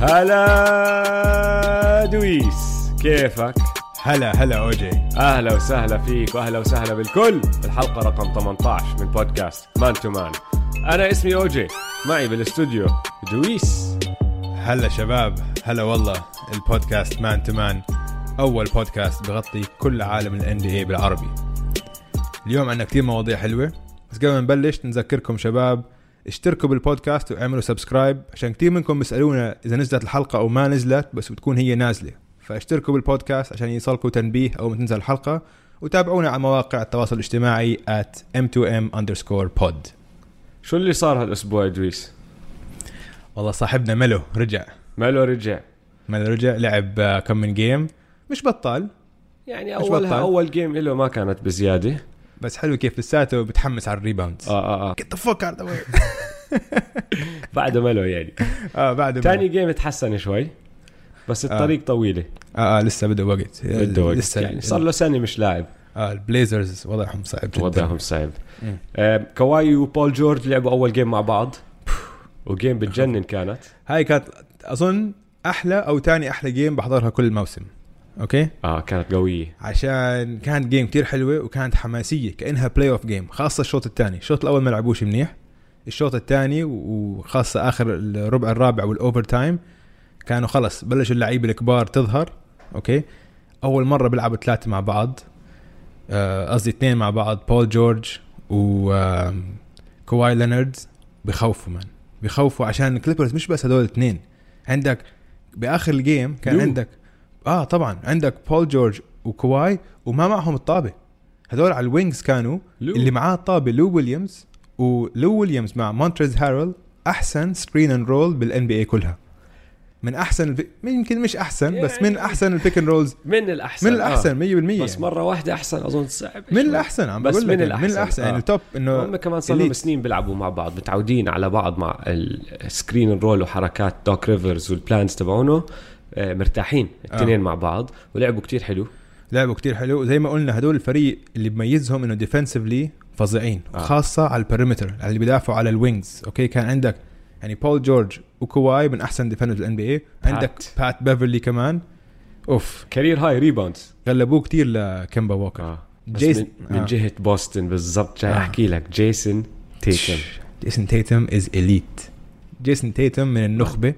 هلا دويس كيفك؟ هلا هلا أوجي. أهلا وسهلا فيك وأهلا وسهلا بالكل. الحلقة رقم 18 من بودكاست man to man. أنا اسمي أوجي معي بالاستوديو دويس. هلا شباب هلا والله. البودكاست man to man أول بودكاست بغطي كل عالم ال NBA بالعربي. اليوم عندنا كثير مواضيع حلوة بس قبل ما نبلش نذكركم شباب اشتركوا بالبودكاست واعملوا subscribe عشان كثير منكم بيسألونا إذا نزلت الحلقة أو ما نزلت بس بتكون هي نازلة. فاشتركوا بالبودكاست عشان يوصلكم تنبيه أول ما تنزل الحلقة وتابعونا على مواقع التواصل الاجتماعي at m2m underscore pod. شو اللي صار هالأسبوع يا دويس؟ والله صاحبنا Melo رجع. Melo رجع. Melo رجع لعب آه، كم من game مش بطال. يعني اولها بطال. أول game له ما كانت بزيادة. بس حلو كيف لساته بتحمس على ال rebound. آه آه آه. Get the fuck out of the way. بعد ماله يعني. آه بعد تاني جيم تحسن شوي بس الطريق طويلة. آه آه لسه بده وقت. بده وقت لسه يعني صار له سنة مش لاعب. آه ال Blazers وضعهم صعب جدا. وضعهم صعب. آه Kawhi وبول جورج لعبوا أول game مع بعض. و game بتجنن كانت. هاي كانت أظن أحلى أو تاني أحلى game بحضرها كل موسم Okay؟ آه كانت قوية. عشان كانت game كتير حلوة وكانت حماسية كأنها playoff game خاصة الشوط الثاني. الشوط الأول ما لعبوش منيح. الشوط الثاني وخاصة آخر الربع الرابع وال overtime كانوا خلص. بلشوا اللعيبة الكبار تظهر okay؟ أول مرة بيلعبوا ثلاثة مع بعض آه، قصدي اثنين مع بعض بول جورج و Kawhi Leonard بخوفوا man بخوفوا عشان ال Clippers مش بس هدول الاثنين عندك بآخر ال game كان Lou. عندك آه طبعا عندك بول جورج و Kawhi وما معهم الطابة هدول على ال wings كانوا Lou. اللي معاه الطابة Lou Williams و Lou Williams مع Montrezl Harrell أحسن screen and roll بال NBA كلها من أحسن. يمكن مش أحسن بس من يعني- أحسن ال pick and rolls من الأحسن من الأحسن 100% آه. بس يعني. مرة واحدة أحسن أظن صعب من. الأحسن عم بس بقول لك من يعني من الأحسن. الأحسن آه. يعني ال top إنه هم كمان صار لهم. سنين بيلعبوا مع بعض متعودين على بعض مع ال screen roll وحركات Doc Rivers وال plans تبعونه آه، مرتاحين الاثنين مع بعض ولعبوا كتير حلو. لعبوا كتير حلو. زي ما قلنا هدول الفريق اللي بميزهم إنه defensively فظيعين آه. آه. خاصه على ال perimeter اللي بيدافعوا على ال wings okay كان عندك يعني بول جورج و Kawhi من أحسن defenders بال NBA عندك Pat Beverley كمان. أوف. كارير هاي rebounds غلبوه كتير ل Kemba Walker بس Jayson- من, من آه. جهة بوسطن بالضبط جاي آه. أحكي لك. Jayson Tatum Jayson Tatum is elite Jayson Tatum من النخبة.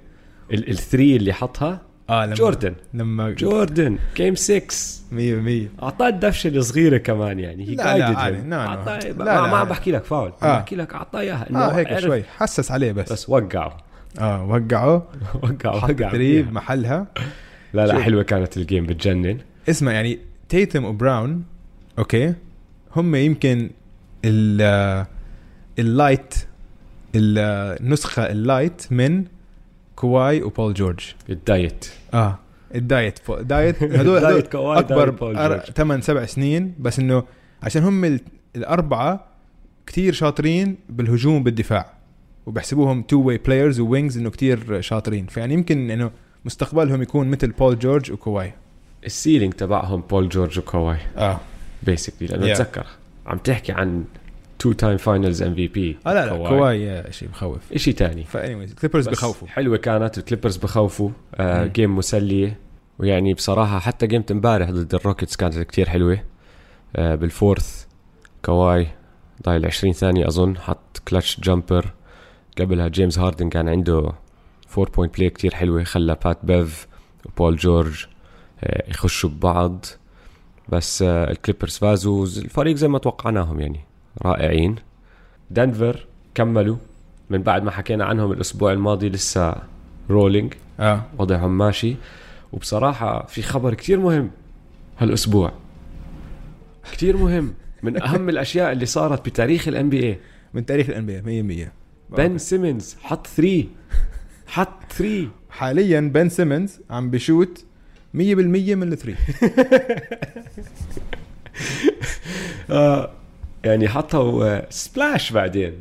ال- ال three اللي حطها آه لما جوردن. لما جوردن game 6 100% أعطاه الدفشة الصغيرة كمان يعني. هي لا، لا، عادي. لا، لا. أعطاه- لا، ما, لا. ما عم بحكي لك فاول آه. بحكي لك أعطاه إياها آه هيك شوي. حسس عليه بس, بس وقعه. آه وقعه. وقعه حط وقع تدريب فيها. محلها. لا لا. حلوة كانت ال game بتجنن. اسمع يعني Tatum و Brown okay هم يمكن ال ال light النسخة ال light من Kawhi وبول جورج. ال diet. آه. ال diet فو- diet هدول Kawhi أكبر. 8 7 سنين. بس إنه عشان هم ال- الأربعة كتير شاطرين بالهجوم وبالدفاع. وبحسبوهم two way players و wings إنه كتير شاطرين. فيعني يمكن إنه مستقبلهم يكون مثل بول جورج و Kawhi. ال ceiling تبعهم بول جورج و Kawhi. آه. Basically لأنه Yeah. تذكر عم تحكي عن two time finals MVP لا لا Kawhi. شيء بخوف شيء ثاني ف anyways Clippers بخوفوا. حلوة كانت ال Clippers بخوفوا آه. game مسلية. ويعني بصراحة حتى game ة امبارح ضد ال Rockets كانت كتير حلوة. آه بال fourth Kawhi ضايل 20 ثانية أظن حط clutch jumper قبلها James Harden كان عنده 4 point play كتير حلوة خلى Pat Bev وبول جورج آه يخشوا ببعض. بس آه ال Clippers فازوا الفريق زي ما توقعناهم يعني. رائعين. دنفر كملوا. من بعد ما حكينا عنهم الأسبوع الماضي لسه rolling آه. وضعهم ماشي. وبصراحة في خبر كتير مهم هالأسبوع. كتير مهم. من أهم الأشياء اللي صارت بتاريخ ال NBA من تاريخ ال NBA 100% بن سيمنز حط 3 حط 3 حاليا بن سيمنز عم بشوت 100% من ال three يعني حطوا splash بعدين.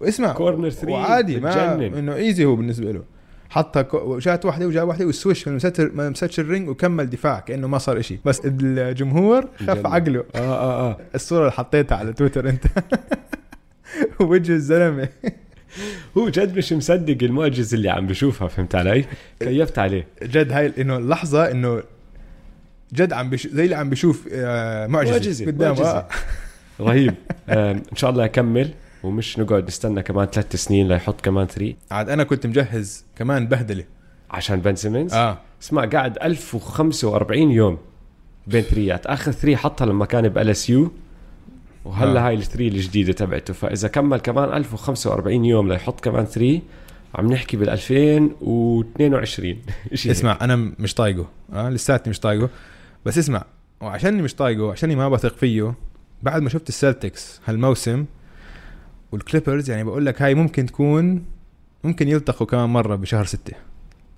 واسمع corner 3 وعادي ما. إنه easy هو بالنسبة له. حطها كو- جات واحدة وجا واحدة وال swish ما مسكش ما مسكش ال ring وكمل دفاع كأنه ما صار إشي. بس الجمهور خف. عقله. آه آه آه. الصورة اللي حطيتها على تويتر أنت. وجه الزلمة. هو جد مش مصدق المعجزة اللي عم بشوفها فهمت علي؟ كيفت عليه. جد هاي إنه اللحظة إنه جد عم بش... زي اللي عم بشوف آه، معجزة, معجزة، قدامه معجزة. آه. رهيب. آم، إن شاء الله يكمل ومش نقعد نستنى كمان ثلاث سنين ليحط كمان three عاد أنا كنت مجهز كمان بهدلة. عشان بن سيمنز آه. اسمع قاعد 1045 يوم بين ثريات آخر three حطها لما كان ب LSU وهلا آه. هاي ال three الجديدة تبعته. فإذا كمل كمان 1045 يوم ليحط كمان three عم نحكي بال 2022 شيء اسمع أنا مش طايقه. آه لساتني مش طايقه. بس اسمع وعشاني مش طايقه عشاني ما بثق فيه بعد ما شفت ال Celtics هالموسم وال Clippers يعني بقول لك هاي ممكن تكون ممكن يلتقوا كمان مرة بشهر ستة.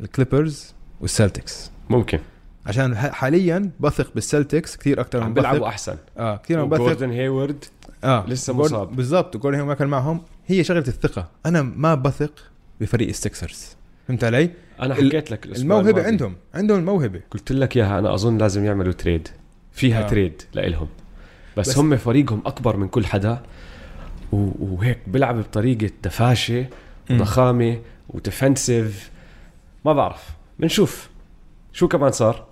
ال Clippers وال Celtics. ممكن. عشان حاليا بثق بال Celtics كثير أكثر عم من بيلعبوا أحسن. آه كثير من بثق. جوردن هيورد آه لسه مصاب. بالضبط. وجوردن هيو ما كان معهم. هي شغلة الثقة. أنا ما بثق بفريق ال Sixers فهمت علي؟ أنا حكيت لك الموهبة الماضي. عندهم. عندهم الموهبة. قلت لك إياها. أنا أظن لازم يعملوا trade فيها. آه. trade لإلهم. بس, بس- هم فريقهم أكبر من كل حدا. وهيك بيلعب بطريقة دفاشه مم. وضخامة و defensive ما بعرف بنشوف شو كمان صار.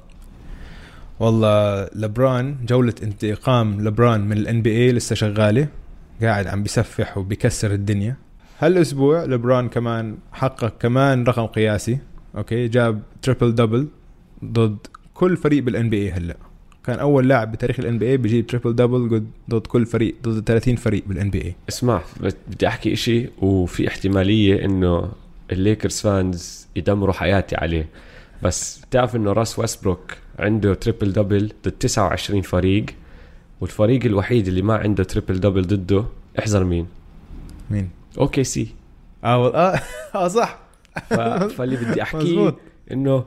والله لبران جولة انتقام لبران من ال NBA لسه شغالة قاعد عم بيسفح وبيكسر الدنيا. هالأسبوع لبران كمان حقق كمان رقم قياسي okay؟ جاب triple double ضد كل فريق بال NBA هلأ. كان أول لاعب بتاريخ ال NBA بيجيب triple double ضد- كل فريق ضد 30 فريق بال NBA اسمع بدي أحكي إشي وفي احتمالية إنه ال Lakers fans يدمروا حياتي عليه. بس بتعرف إنه راس ويستبروك عنده triple double ضد 29 فريق والفريق الوحيد اللي ما عنده triple double ضده احذر مين؟ مين؟ OKC آه آه آه صح. ف... فاللي بدي أحكيه إنه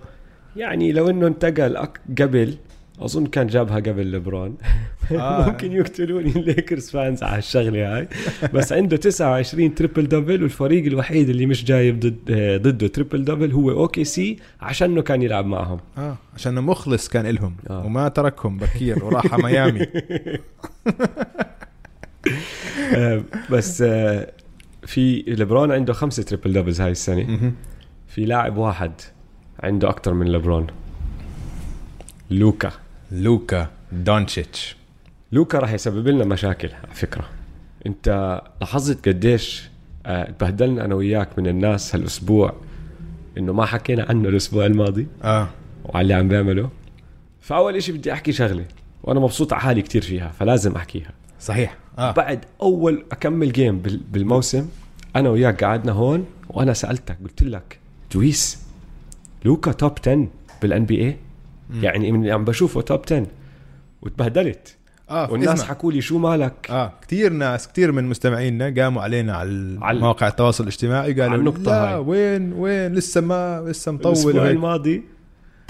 يعني لو إنه انتقل. قبل أظن كان جابها قبل لبرون آه. ممكن يقتلوني ال Lakers fans على الشغلة هاي بس عنده 29 triple double والفريق الوحيد اللي مش جايب ضد آه، ضده triple double هو OKC عشانه كان يلعب معهم آه عشان مخلص كان إلهم آه. وما تركهم بكير وراح على ميامي آه، بس آه، في لبرون عنده خمسة triple doubles هاي السنة. في لاعب واحد عنده أكثر من لبرون لوكا. لوكا دونتشيتش لوكا راح يسبب لنا مشاكل على فكرة. انت لاحظت قديش آه، تبهدلنا أنا وياك من الناس هالأسبوع إنه ما حكينا عنه الأسبوع الماضي؟ آه. وعلى اللي عم بيعمله. فأول إشي بدي أحكي شغلة وأنا مبسوط على حالي كتير فيها فلازم أحكيها. صحيح. آه. بعد أول أكمل جيم بال- بالموسم أنا وياك قعدنا هون وأنا سألتك قلت لك دويس لوكا توب 10 بال NBA يعني من اللي عم بشوفه top 10 وتبهدلت. آه والناس. حكوا لي شو مالك؟ آه كثير ناس كثير من مستمعينا قاموا علينا على على- مواقع التواصل الاجتماعي قالوا النقطة لا هاي. وين وين؟ لسه ما لسه مطول الأسبوع. الماضي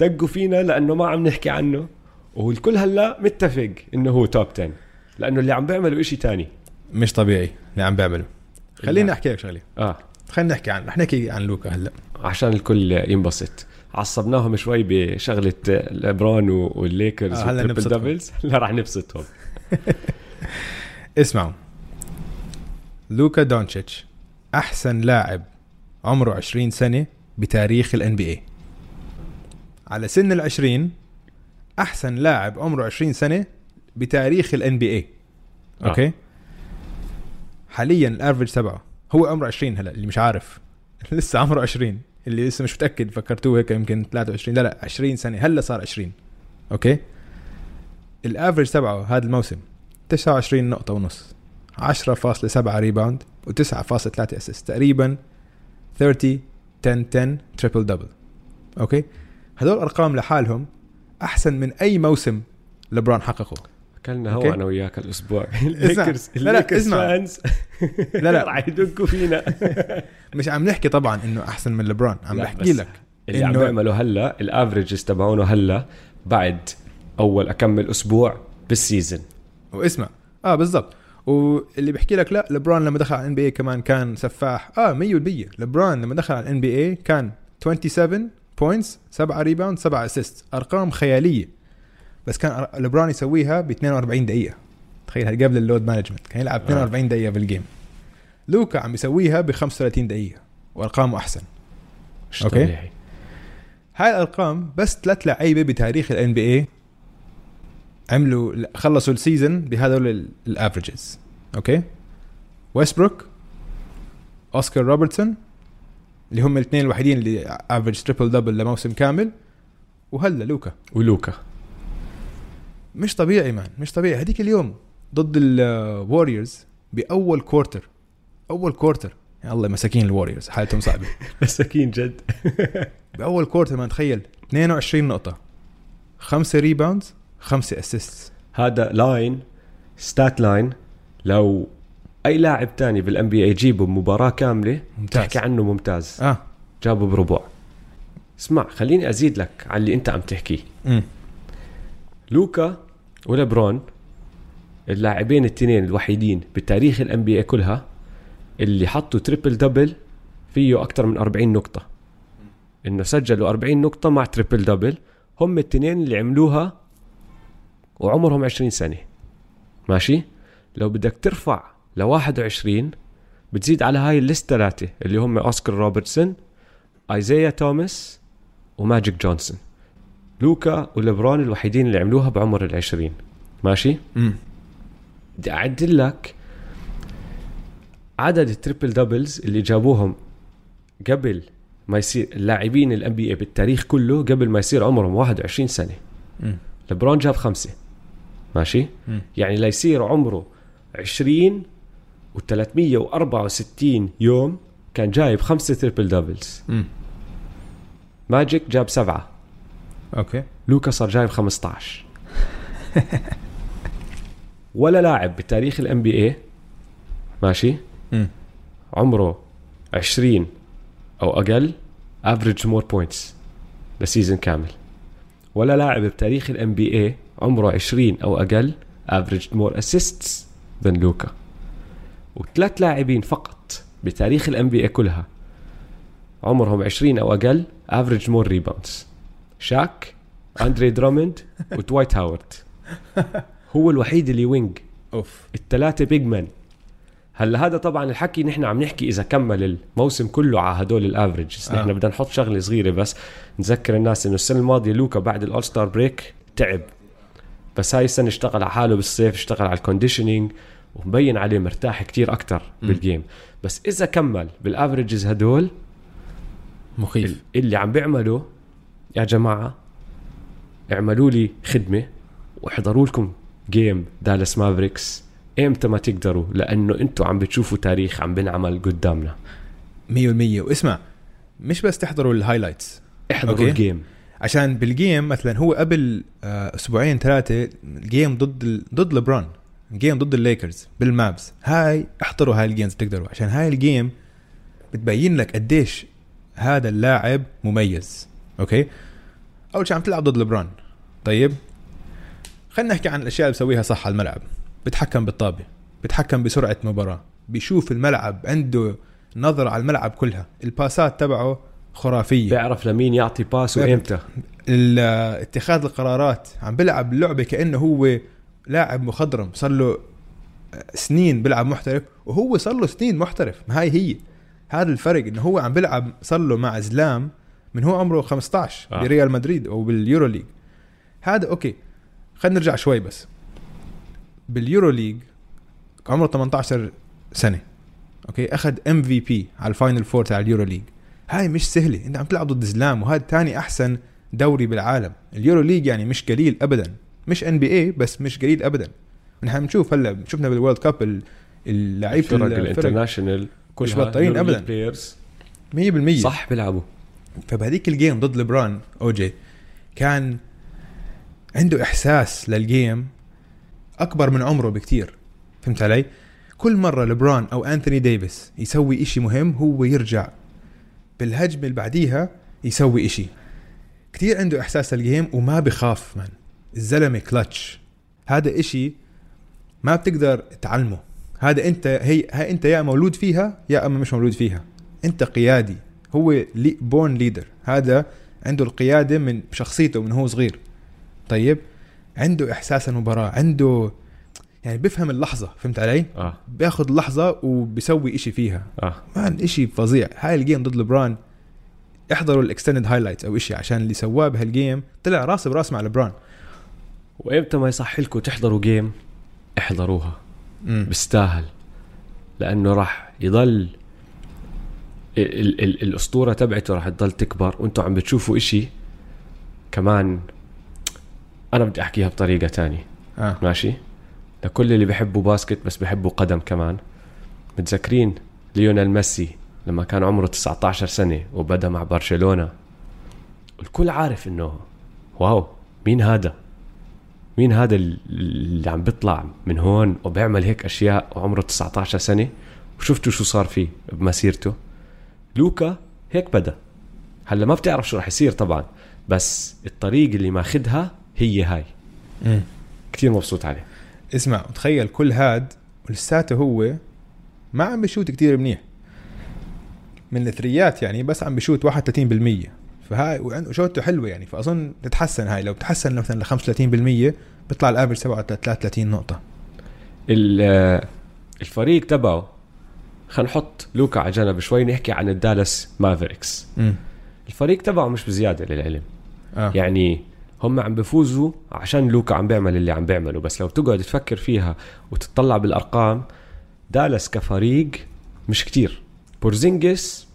دقوا فينا لأنه ما عم نحكي عنه. والكل هلأ متفق إنه هو top 10 لأنه اللي عم بيعملوا إشي تاني. مش طبيعي اللي عم بيعملوا. خليني أحكي لك شغلة. آه. خلينا نحكي عن رح نحكي عن لوكا هلأ. عشان الكل ينبسط. عصبناهم شوي بشغلة ليبرون والليكرز آه، هلا نبسطهم. doubles هلا رح نبسطهم. اسمعوا. لوكا دونتشيتش أحسن لاعب عمره 20 سنة بتاريخ ال NBA على سن ال20 أحسن لاعب عمره 20 سنة بتاريخ ال NBA آه. okay؟ حاليا ال average تبعه هو عمره 20 هلا اللي مش عارف. لسه عمره 20 اللي لسه مش متأكد فكرتوه هيك يمكن 23 لا لا 20 سنة. هلا صار 20 okay؟ ال average تبعه هذا الموسم 29 نقطة ونص. 10.7 rebound و9.3 assist تقريبا 30 10 10 triple double. okay؟ هدول أرقام لحالهم أحسن من أي موسم لبران حققه. أكلنا okay. هو أنا وياك الأسبوع. الليكرز لا، لا، إسمع. fans لا لا. رح يدقوا فينا. مش عم نحكي طبعا إنه أحسن من لبران عم بحكي لك اللي عم بيعمله هلأ ال averages تبعونه هلأ بعد أول اكمل أسبوع بال season وإسمع. آه بالضبط. واللي بحكي لك لا لبران لما دخل على ال NBA كمان كان سفاح. آه 100% لبران لما دخل على ال NBA كان 27 points 7 rebound 7 assist أرقام خيالية. بس كان لبران يسويها ب 42 دقيقة. تخيل قبل ال load management. كان يلعب 42 دقيقة بال game لوكا عم يسويها ب 35 دقيقة وأرقامه أحسن. مش. طبيعي هاي. الأرقام بس ثلاث لعيبة بتاريخ ال NBA عملوا خلصوا ال season بهذول ال averages okay؟ ويستبروك اوسكار روبرتسون اللي هم الاثنين الوحيدين اللي average triple double لموسم كامل وهلا لوكا. ولوكا. مش طبيعي man مش طبيعي. هذيك اليوم ضد الوريورز بأول quarter أول quarter يا الله مساكين الوريورز حالتهم صعبة. مساكين جد. بأول quarter ما تخيل. 22 نقطة. خمسة rebounds خمسة assist هذا line stat line لو أي لاعب تاني بال NBA يجيبه بمباراة كاملة ممتاز. تحكي عنه ممتاز. آه. جابه بربع. اسمع خليني أزيد لك على اللي أنت عم تحكيه لوكا وليبرون اللاعبين التنين الوحيدين بتاريخ ال NBA كلها اللي حطوا triple double فيه أكثر من 40 نقطة. إنه سجلوا 40 نقطة مع triple double هم التنين اللي عملوها وعمرهم 20 سنة. ماشي؟ لو بدك ترفع ل 21 بتزيد على هاي ال list ثلاثة اللي هم أوسكار روبرتسون ايزايا توماس وماجيك جونسون. لوكا وليبرون الوحيدين اللي عملوها بعمر العشرين. ماشي؟ امم بدي أعدل لك عدد ال triple doubles اللي جابوهم قبل ما يصير اللاعبين ال NBA بالتاريخ كله قبل ما يصير عمرهم 21 سنة. امم لبرون جاب خمسة. ماشي؟ مم. يعني ليصير عمره 20 و364 يوم كان جايب خمسة triple doubles ماجيك جاب سبعة. okay. لوكا صار جايب 15 ولا لاعب بتاريخ ال NBA ماشي؟ امم عمره 20 أو أقل average more points ل season كامل. ولا لاعب بتاريخ ال NBA عمره 20 أو أقل average more assists than لوكا. وثلاث لاعبين فقط بتاريخ ال NBA كلها عمرهم 20 أو أقل average more rebounds شاك اندري درامند ودوايت هاورد هو الوحيد اللي wing أوف. الثلاثه big man هلا هذا طبعا الحكي نحن عم نحكي إذا كمل الموسم كله على هدول ال averages آه. نحن بدنا نحط شغلة صغيرة بس نذكر الناس إنه السنة الماضية لوكا بعد ال all star break تعب. بس هاي السنة اشتغل على حاله بالصيف اشتغل على ال conditioning ومبين عليه مرتاح كتير أكتر مم. بال game بس إذا كمل بال averages هدول مخيف. اللي عم بيعمله يا جماعة اعملوا لي خدمة واحضروا لكم game دالاس مافريكس إمتى ما تقدروا؟ لأنه أنتم عم بتشوفوا تاريخ عم بنعمل قدامنا. 100% واسمع مش بس تحضروا ال highlights احضروا okay. ال game عشان بال game مثلا هو قبل آه، أسبوعين ثلاثة ال game ضد ال... ضد لبران game ضد الليكرز بالمافس هاي احضروا هاي ال games تقدروا. عشان هاي ال game بتبين لك قديش هذا اللاعب مميز. okay؟ أول شيء عم تلعب ضد لبران طيب؟ خلينا نحكي عن الأشياء اللي بسويها صح على الملعب. بتحكم بالطابة بتحكم بسرعة مباراة بيشوف الملعب عنده نظرة على الملعب كلها. ال passات تبعه خرافية. بيعرف لمين يعطي pass بيعرف. وإمتى. اتخاذ القرارات عم بيلعب اللعبة كأنه هو لاعب مخضرم. صار له سنين بيلعب محترف وهو صار له سنين محترف. ما هاي هي. هذا الفرق إنه هو عم بيلعب صار له مع زلام من هو عمره 15 آه. بريال مدريد أو باليورو ليج. هذا okay خلينا نرجع شوي بس. باليورو ليج عمره 18 سنة okay؟ أخذ MVP على ال final four تاع اليورو ليج. هاي مش سهلة أنت عم تلعب ضد زلام وهذا ثاني أحسن دوري بالعالم. اليورو ليج يعني مش قليل ابدا مش NBA بس مش قليل ابدا. نحن بنشوف هلأ شفنا بال World Cup ال- اللعيبه الفرق ال international مش بطالين أبداً. players 100% صح بيلعبوا. فبهذيك ال game ضد لبران اوجي كان عنده إحساس لل game أكبر من عمره بكتير. فهمت علي؟ كل مرة لبران أو أنثوني ديفيس يسوي إشي مهم هو يرجع بالهجمة اللي بعديها يسوي إشي. كتير عنده إحساس لل game وما بخاف man الزلمة كلتش هذا إشي ما بتقدر تعلمه. هذا أنت هي, هي أنت يا مولود فيها يا أما مش مولود فيها. أنت قيادي. هو لي born leader هذا عنده القيادة من شخصيته من هو صغير. طيب؟ عنده إحساس المباراة عنده يعني بيفهم اللحظة فهمت علي؟ آه. بياخذ اللحظه وبيسوي إشي فيها. آه. man إشي فظيع. هاي ال game ضد لبران احضروا ال extended highlights أو إشي عشان اللي سواه بهال game طلع راس براس مع لبران. وإمتى ما يصح لكم تحضروا game احضروها. بيستاهل. لأنه راح يضل ال ال ال الأسطورة تبعته راح تضل تكبر وأنتم عم بتشوفوا إشي كمان أنا بدي أحكيها بطريقة تانية. آه. ماشي؟ لكل اللي بيحبوا basket بس بيحبوا قدم كمان. متذكرين ليونيل ميسي لما كان عمره 19 سنة وبدأ مع برشلونة؟ الكل عارف إنه wow مين هذا؟ مين هذا اللي عم بيطلع من هون وبيعمل هيك أشياء وعمره 19 سنة؟ وشفتوا شو صار فيه بمسيرته؟ لوكا هيك بدا. هلا ما بتعرف شو رح يصير طبعا بس الطريق اللي ماخدها هي هاي. مم. كتير مبسوط عليه. اسمع تخيل كل هاد ولساته هو ما عم بشوت كتير منيح. من ال threes يعني بس عم بشوت 31% فهاي وعنده شوته حلوة يعني فأظن تتحسن هاي. لو بتحسن مثلا ل 35% بيطلع ال average تبعه 33 نقطة. ال- الفريق تبعه خلينا نحط لوكا على جنب شوي نحكي عن الدالاس مافريكس. الفريق تبعه مش بزيادة للعلم. آه. يعني هم عم بفوزوا عشان لوكا عم بيعمل اللي عم بيعمله بس لو تقعد تفكر فيها وتطلع بالأرقام دالاس كفريق مش كتير. بورزينجيس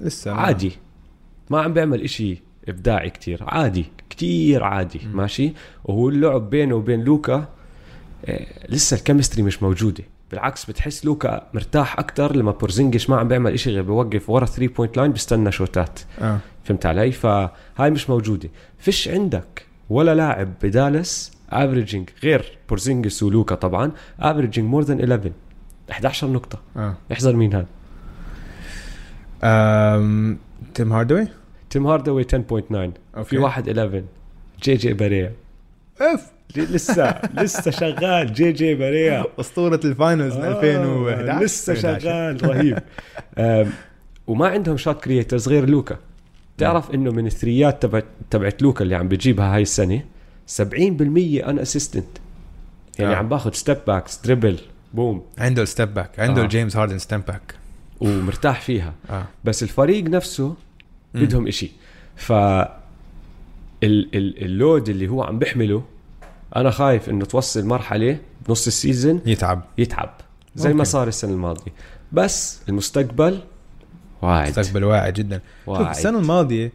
لسه ما- عادي. ما عم بيعمل إشي إبداعي كتير. عادي كتير عادي. مم. ماشي؟ وهو اللعب بينه وبين لوكا آه، لسه ال chemistry مش موجودة. بالعكس بتحس لوكا مرتاح أكتر لما بورزينجيس ما عم بيعمل إشي غير بوقف ورا 3 point line بيستنى شوتات. آه. فهمت علي؟ فهاي مش موجودة. فيش عندك ولا لاعب بدالاس averaging غير بورزينجيس ولوكا طبعا averaging more than 11 11 نقطة. آه. احذر مين هذا أم... تيم هارداوي؟ تيم هارداوي 10.9 okay في واحد 11 جي جي باريا إف. لسه لسه شغال جي جي باريا أسطورة ال finals من 2011 آه، لسه شغال رهيب. وما عندهم shot creators غير لوكا. تعرف إنه من ال threes تبعت تبعت لوكا اللي عم بجيبها هاي السنة؟ 70% unassisted يعني آه. عم باخذ step backs dribble boom عنده ال step back عنده آه. الجيمس هاردن step back ومرتاح فيها. آه. بس الفريق نفسه. بدهم إشي. ف ال ال load اللي هو عم بيحمله أنا خايف إنه توصل مرحلة بنص ال season يتعب. يتعب زي ما ممكن. صار السنة الماضية. بس المستقبل واعد. مستقبل واعد جدا. شوف واعد. السنة الماضية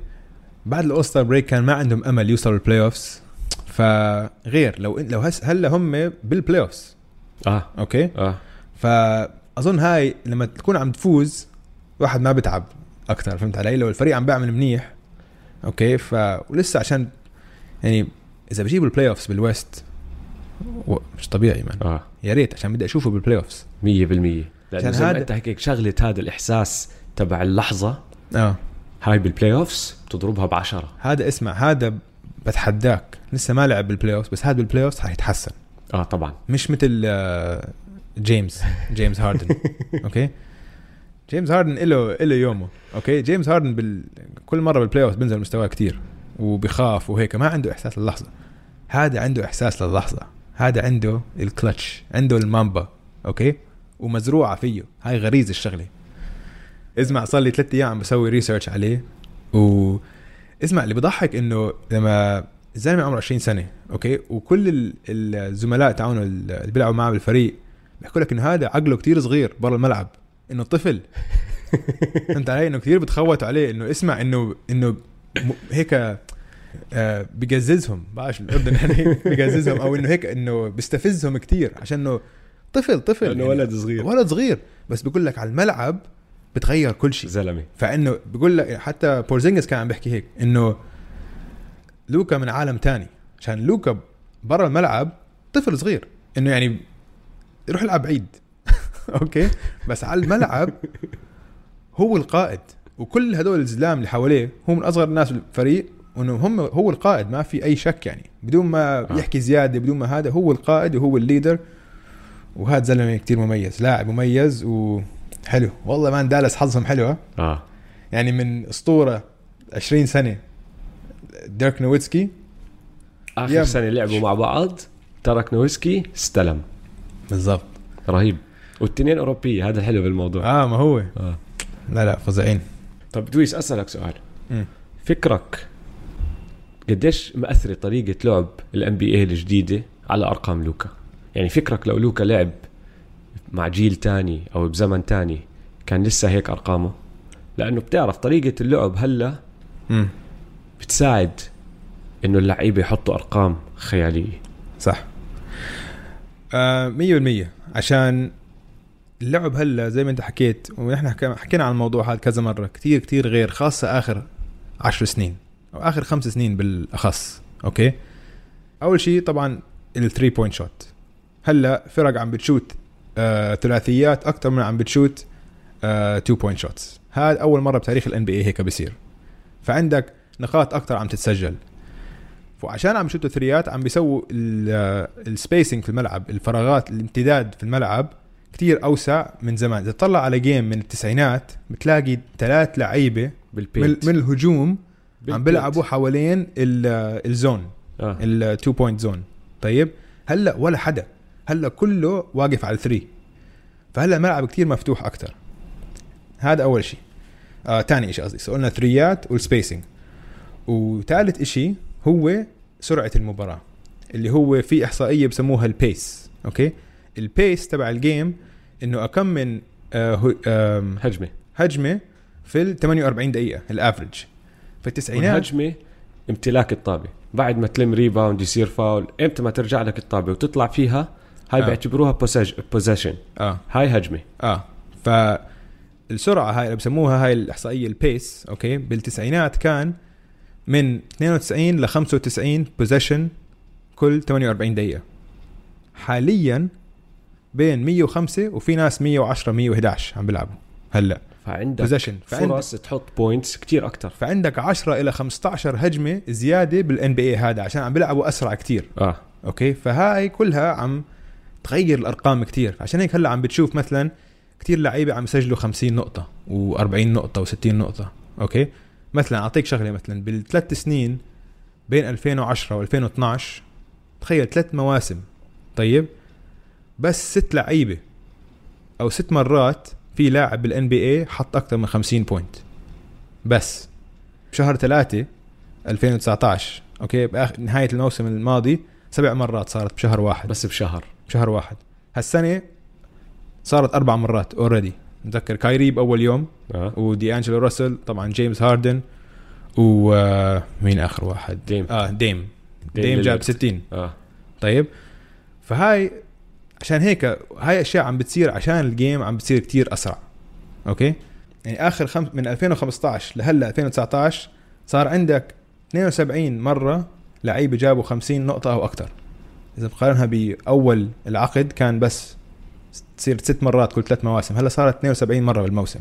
بعد ال All-Star break كان ما عندهم أمل يوصلوا ال playoffs فغير لو لو هس هلأ هم بال playoffs آه. okay؟ آه. فاظن هاي لما تكون عم تفوز واحد ما بتعب أكثر فهمت علي؟ لو الفريق عم بيعمل منيح. okay؟ ف ولسه عشان يعني إذا بجيبوا ال playoffs بال West مش طبيعي man آه. يا ريت عشان بدي أشوفه بالبلاي اوفز 100% لأنه عشان زي ما هذا- أنت هيك شغلة هذا الإحساس تبع اللحظة آه. هاي بال playoffs بتضربها بعشرة. هذا اسمع هذا بتحداك. لسه ما لعب بال playoffs بس هذا بال playoffs حيتحسن آه طبعا. مش مثل آه، جيمس جيمس هاردن okay؟ جيمس هاردن له له يومه. okay؟ جيمس هاردن بال... كل مرة بال playoff بينزل مستواه كتير. وبيخاف وهيك ما عنده إحساس للحظة. هذا عنده إحساس للحظة. هذا عنده الكلتش عنده المامبا okay؟ ومزروعة فيه. هاي غريزة الشغلة. اسمع صار لي ثلاث أيام عم بسوي research عليه. و اسمع اللي بضحك إنه لما الزلمه عمره 20 سنة okay؟ وكل ال- الزملاء تاعونه اللي بيلعبوا معه بالفريق بيحكوا لك إنه هذا عقله كتير صغير برا الملعب إنه طفل. فهمت علي؟ إنه كثير بتخوتوا عليه إنه اسمع إنه إنه هيك آه بقززهم بعرفش بالاردن يعني بقززهم أو إنه هيك إنه بيستفزهم كتير عشان إنه طفل طفل لأنه يعني ولد صغير. ولد صغير. بس بيقول لك على الملعب بتغير كل شيء. زلمة. فإنه بيقول لك حتى بورزينجس كان عم بيحكي هيك إنه لوكا من عالم تاني. عشان لوكا برا الملعب طفل صغير. إنه يعني يروح يلعب بعيد okay؟ بس على الملعب هو القائد. وكل هدول الزلام اللي حواليه هو من أصغر الناس بالفريق وإنه هم هو القائد ما في أي شك يعني. بدون ما آه. يحكي زيادة بدون ما هذا هو القائد وهو ال leader. وهذا زلمة كتير مميز لاعب مميز وحلو. والله man دالاس حظهم حلوة آه. يعني من أسطورة 20 سنة ديرك نويتسكي. آخر سنة لعبوا مع بعض ديرك نويتسكي استلم. بالضبط. رهيب. والتنين أوروبية هذا الحلو بالموضوع. آه ما هو. آه. لا لا فظيعين. طب دويس أسألك سؤال. مم. فكرك قديش مأثرة طريقة لعب الان بي اي الجديدة على أرقام لوكا؟ يعني فكرك لو لوكا لعب مع جيل تاني أو بزمن تاني كان لسه هيك أرقامه؟ لأنه بتعرف طريقة اللعب هلأ بتساعد إنه اللعيبة يحطوا أرقام خيالية. صح. آه مية بالمية. عشان اللعب هلا زي ما انت حكيت ونحن حكينا عن الموضوع هذا كذا مرة كتير كتير غير خاصة آخر عشر سنين أو آخر خمس سنين بالأخص okay؟ أول شيء طبعا ال three point shot هلا فرق عم بتشوت آه ثلاثيات أكثر من عم بتشوت آه two point shots هذا أول مرة بتاريخ الان بي اي هيك بيصير. فعندك نقاط أكثر عم تتسجل. وعشان عم يشوتوا threes عم بيسووا ال spacing في الملعب الفراغات الامتداد في الملعب كتير أوسع من زمان. إذا تطلع على game من التسعينات بتلاقي ثلاث لعيبة من, بال paint من الهجوم عم بال paint. بيلعبوا حوالين ال- ال zone آه. ال two point zone طيب؟ هلأ ولا حدا. هلأ كله واقف على ال three فهلأ الملعب كتير مفتوح أكثر هذا أول شيء آه تاني شيء قصدي. قلنا ثريات وال spacing وثالث شيء هو سرعة المباراة اللي هو في إحصائية بسموها ال pace أوكي؟ ال pace تبع ال game إنه كم من آه آم، هجمة. هجمة في ال 48 دقيقة ال average في التسعينات والهجمة امتلاك الطابة. بعد ما تلم rebound يصير فاول إمتى ما ترجع لك الطابة وتطلع فيها هاي آه. بيعتبروها possession آه. هاي هجمة. آه. فالسرعه هاي اللي بسموها هاي الإحصائية ال pace أوكي؟ بالتسعينات كان من 92 ل 95 possession كل 48 دقيقة. حاليا بين 105 وفي ناس 110 111 عم بيلعبوا هلا. فعندك possession فعندك, فرص تحط points كتير أكتر. فعندك 10 إلى 15 هجمة زيادة بال NBA هذا عشان عم بيلعبوا أسرع كتير. آه. أوكي؟ فهاي كلها عم تغير الأرقام كتير. عشان هيك هلا عم بتشوف مثلا كتير لعيبة عم يسجلوا 50 نقطة و40 نقطة و60 نقطة. أوكي؟ مثلا أعطيك شغلة مثلا بالثلاث سنين بين 2010 و2012 تخيل ثلاث مواسم. طيب؟ بس ست لعيبة أو ست مرات في لاعب بال NBA حط أكثر من 50 point بس بشهر ثلاثة 2019 أوكي؟ باخر نهاية الموسم الماضي سبع مرات صارت بشهر واحد. بس بشهر. بشهر واحد. هالسنة صارت أربع مرات already متذكر كايري بأول يوم آه. ودي انجلو راسل طبعا جيمس هاردن ومين آخر واحد؟ ديم. آه ديم. ديم ديم, جاب ليلارد. 60 آه. طيب؟ فهاي عشان هيك هاي أشياء عم بتصير عشان ال game عم بتصير كتير أسرع أوكي يعني آخر خم... من 2015 لهلأ 2019 صار عندك 72 مرة لعيبة جابوا 50 نقطة أو أكثر إذا بقارنها بأول العقد كان بس تصير ست مرات كل ثلاث مواسم هلأ صارت 72 مرة بالموسم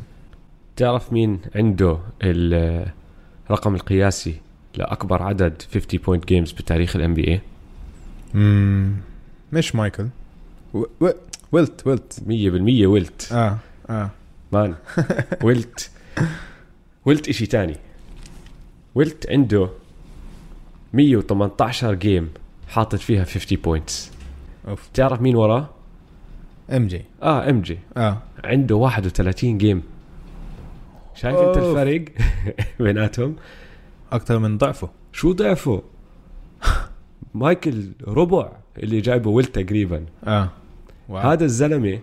تعرف مين عنده الرقم القياسي لأكبر عدد 50 point games بتاريخ ال NBA. مش مايكل. ويلت ويلت 100% ويلت آه آه. man ويلت ويلت إشي تاني. ويلت عنده 118 game حاطط فيها 50 points أوف. تعرف مين وراه؟ MJ آه MJ آه. عنده 31 game شايف أنت أوف. الفرق بيناتهم؟ أكثر من ضعفه. شو ضعفه؟ مايكل ربع اللي جايبه ويلت تقريبا آه. واو. هذا الزلمة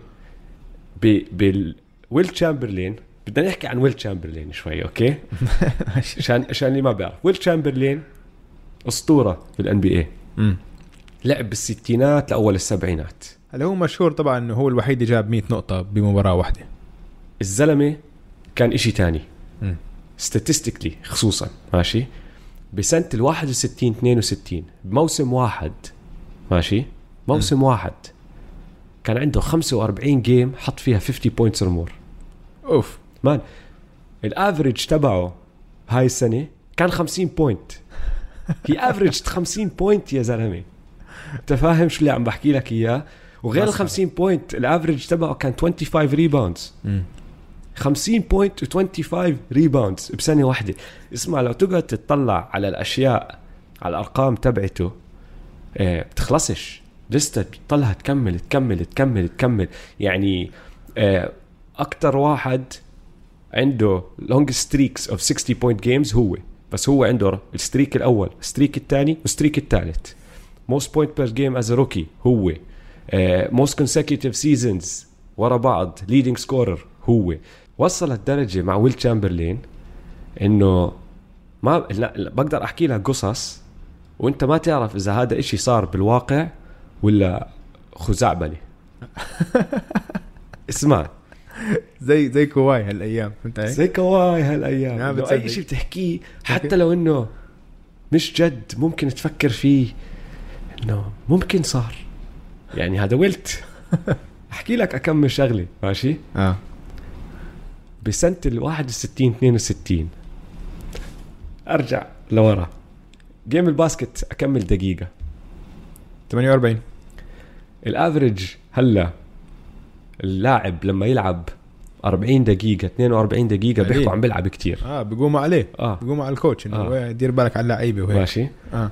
ب بال ويلت تشامبرلين بدنا نحكي عن ويلت تشامبرلين شوي أوكي؟ عشان عشان اللي ما بيعرف. ويلت تشامبرلين أسطورة في ال NBA. لعب بالستينات لأول السبعينات. هلا هو مشهور طبعا إنه هو الوحيد اللي جاب 100 نقطة بمباراة واحدة. الزلمة كان إشي تاني. statistically خصوصا. ماشي؟ بسنة ال 61 62 بموسم واحد. ماشي؟ موسم واحد. كان عنده 45 game حط فيها 50 points or more أوف. man ال average تبعه هاي السنة كان 50 point هي average 50 point يا زلمة. أنت فاهم شو اللي عم بحكي لك إياه؟ وغير ال مسخرة. 50 point ال average تبعه كان 25 rebounds 50 point و25 rebounds بسنة واحدة. اسمع لو تقعد تطلع على الأشياء على الأرقام تبعته آه بتخلصش. لسه بتضلها تكمل تكمل تكمل تكمل يعني آه، أكثر واحد عنده long streaks of 60 point games هو بس هو عنده ال streak الأول ال streak الثاني وال streak الثالث. most point per game as rookie هو. most consecutive seasons ورا بعض leading scorer هو. وصل الدرجه مع ويلت تشامبرلين إنه ما لا, لا بقدر أحكي لك قصص وأنت ما تعرف إذا هذا إشي صار بالواقع. ولا خزعبلي اسمع. زي زي كواي هالأيام فهمت علي؟ زي كواي هالأيام. لو. أي شيء بتحكيه حتى لو إنه مش جد ممكن تفكر فيه إنه ممكن صار. يعني هذا ويلت. أحكي لك كم شغلة ماشي؟ آه. بسنة ال 61 62 أرجع لورا. game ال basket أكم من دقيقة. 48 ال average هلا اللاعب لما يلعب 40 دقيقة 42 دقيقة. بيحكوا عم بيلعب كتير آه بيقوموا عليه آه بيقوموا على ال coach إنه آه. دير بالك على اللعيبة وهيك ماشي آه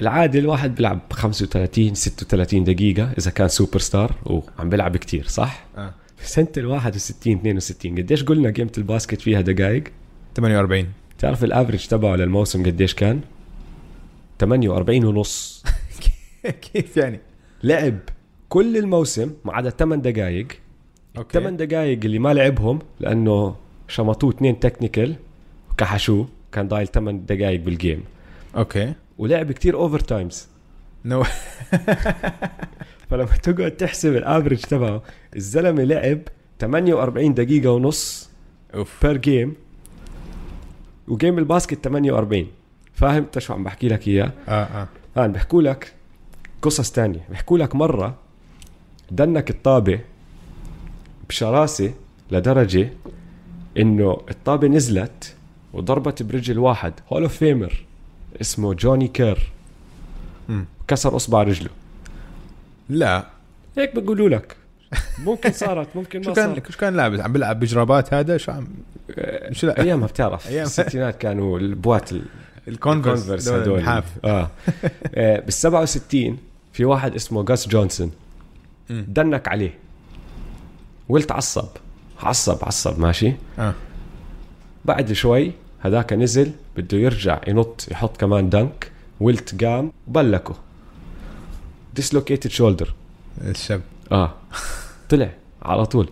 العادي الواحد بيلعب 35 36 دقيقة إذا كان سوبر ستار وعم بيلعب كتير صح؟ آه سنة ال 61 62 قديش قلنا game ال basket فيها دقائق؟ 48 تعرف ال average تبعه للموسم قديش كان؟ 48 ونص كيف يعني؟ لعب كل الموسم ما عدا 8 دقائق أوكي. 8 دقائق اللي ما لعبهم لأنه شمطوه اثنين technical وكحشوه كان ضايل 8 دقائق بال game okay. ولعب كتير overtimes no فلما تقعد تحسب ال average تبعه الزلمة لعب 48 دقيقة ونص أوف. per game و game ال basket 48 فاهم؟ انت شو عم بحكي لك إياه؟ آه آه. هان بيحكوا لك قصص تانية. بيحكوا لك مرة dunk الطابة بشراسة لدرجة إنه الطابة نزلت وضربت برجل واحد Hall of Famer اسمه جوني كير. كسر إصبع رجله. لا. هيك بيقولوا لك. ممكن صارت ممكن شو ما كان صارت. شو كان لابس عم بيلعب بجرابات هذا؟ شو عم آه، شو لا؟ أيامها بتعرف. أيام. الستينات كانوا البوات ال- الكونفرس هدول. آه. آه، بال 67 في واحد اسمه جاس جونسون. dunk عليه. ويلت عصب. عصب عصب ماشي؟ آه. بعد شوي هذاك نزل بده يرجع ينط يحط كمان dunk. ويلت قام وبلكه. dislocated shoulder الشاب آه. طلع على طول.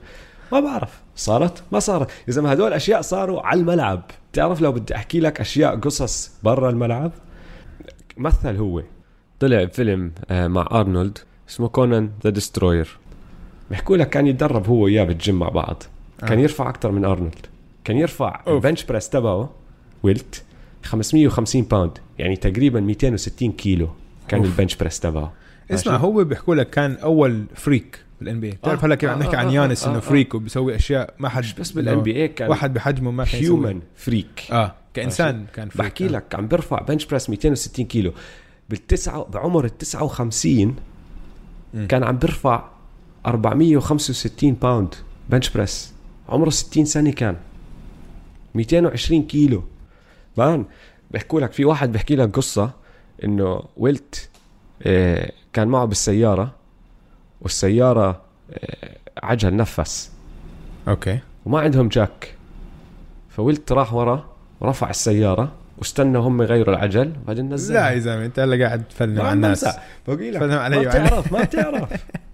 ما بعرف. صارت؟ ما صارت. يا زلمة هدول أشياء صاروا على الملعب. تعرف لو بدي أحكي لك أشياء قصص برا الملعب؟ مثل هو. طلع فيلم آه، مع أرنولد اسمه Conan the Destroyer بيحكوا لك كان يتدرب هو وياه بالجيم مع بعض كان آه. يرفع أكثر من أرنولد كان يرفع أوف. ال bench press تبعه ويلت 550 pound يعني تقريبا 260 كيلو كان أوف. ال bench press تبعه اسمع؟ هو بيحكوا لك كان أول freak بال NBA بتعرف آه، هلا كيف عم نحكي آه، عن آه، يانيس إنه. freak وبيسوي أشياء ما حد بس بال NBA كان واحد بحجمه ما كان human freak آه كإنسان كان freak بحكي آه. لك عم برفع bench press 260 كيلو بالتسعة بعمر ال 59 مم. كان عم برفع 465 pound bench press عمره 60 سنة كان. 220 كيلو. man بيحكوا لك في واحد بيحكي لك قصة إنه ويلت آه، كان معه بالسيارة والسيارة آه، عجل نفس. okay. وما عندهم jack ف ويلت راح ورا ورفع السيارة. واستنى هم يغيروا العجل وبعدين نزل لا يا زلمة انت هلا قاعد تفلم على الناس. بقول لك ما وعلي. بتعرف ما بتعرف.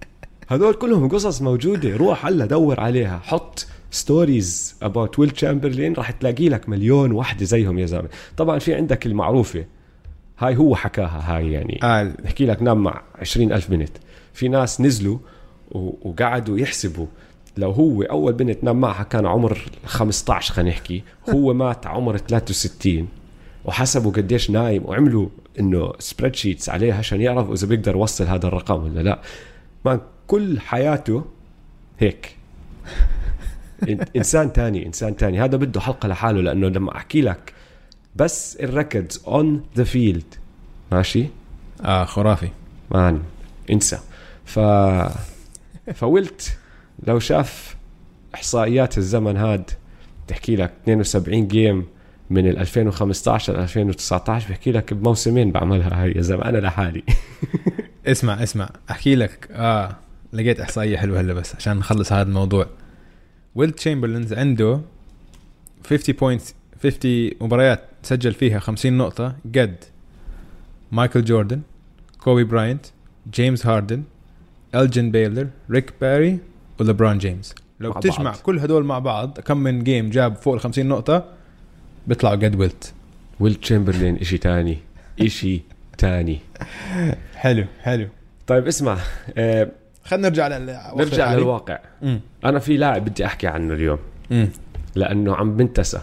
هدول كلهم قصص موجودة. روح هلا دور عليها. حط stories about ويل تشامبرلين راح تلاقي لك مليون وحدة زيهم يا زلمة. طبعا في عندك المعروفة. هاي هو حكاها هاي يعني. آه. بحكي لك نام مع 20 ألف بنت. في ناس نزلوا وقعدوا يحسبوا. لو هو أول بنت نام معها كان عمر 15 خلينا نحكي. هو مات عمر 63 وحسبوا قديش نايم وعملوا إنه spreadsheets عليها عشان يعرفوا إذا بيقدر يوصل هذا الرقم ولا لا. ما كل حياته هيك. إنسان تاني إنسان تاني. هذا بده حلقة لحاله لأنه لما أحكي لك بس ال records on the field ماشي؟ آه خرافي. man انسى. ف ويلت لو شاف إحصائيات الزمن هاد تحكي لك 72 game من ال 2015 ل 2019 بحكي لك بموسمين بعملها هاي يا زلمه أنا لحالي. اسمع اسمع أحكي لك. آه لقيت إحصائية حلوة هلا بس عشان نخلص هذا الموضوع. ويل تشامبرلينز عنده 50 points 50 مباريات سجل فيها 50 نقطة. قد مايكل جوردن كوبي براينت جيمس هاردن إلجين بيلر ريك باري وليبرون جيمس لو مع بتجمع بعض. كل هدول مع بعض كم من game جاب فوق ال 50 نقطة؟ بيطلعوا قد ويلت ويل تشامبرلين إشي تاني. إشي تاني. حلو حلو. طيب اسمع آه خلينا نرجع لل نرجع للواقع. امم أنا في لاعب بدي أحكي عنه اليوم. امم لأنه عم بنتسى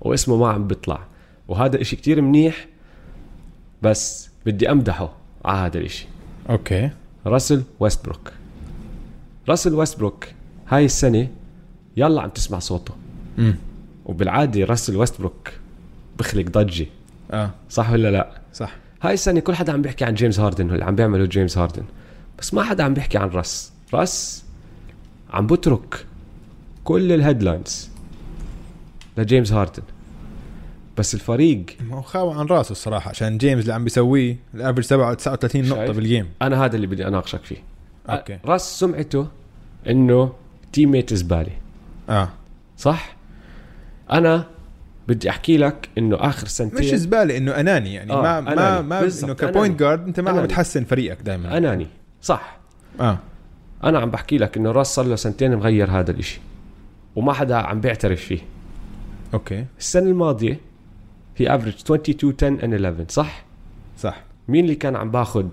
واسمه ما عم بيطلع. وهذا إشي كتير منيح بس بدي أمدحه على هذا الإشي. okay. راسل ويستبروك. راسل ويستبروك هاي السنة يلا عم تسمع صوته. امم وبالعادة راسل ويستبروك بخلق ضجة. آه. صح ولا لا؟ صح. هاي السنة كل حدا عم بيحكي عن جيمس هاردن واللي عم بيعمله جيمس هاردن. بس ما حدا عم بيحكي عن راس راس عم بترك كل ال headlines لجيمس هاردن. بس الفريق ما هو خاوى عن راسه الصراحة عشان جيمس اللي عم بيسويه ال average تبعه 39 نقطة شايف؟ بال game أنا هذا اللي بدي أناقشك فيه. okay. راس سمعته إنه teammate زباله آه. صح؟ أنا بدي أحكي لك إنه آخر سنتين مش زبالة إنه أناني يعني. آه، ما ما أناني. ما بالضبط، إنه ك point guard أنت ما عم أناني. تحسن فريقك دائما أناني. صح. آه. أنا عم بحكي لك إنه راس صار له سنتين مغير هذا الإشي. وما حدا عم بيعترف فيه. okay. السنة الماضية هي average 22 10 and 11 صح؟ صح. مين اللي كان عم باخذ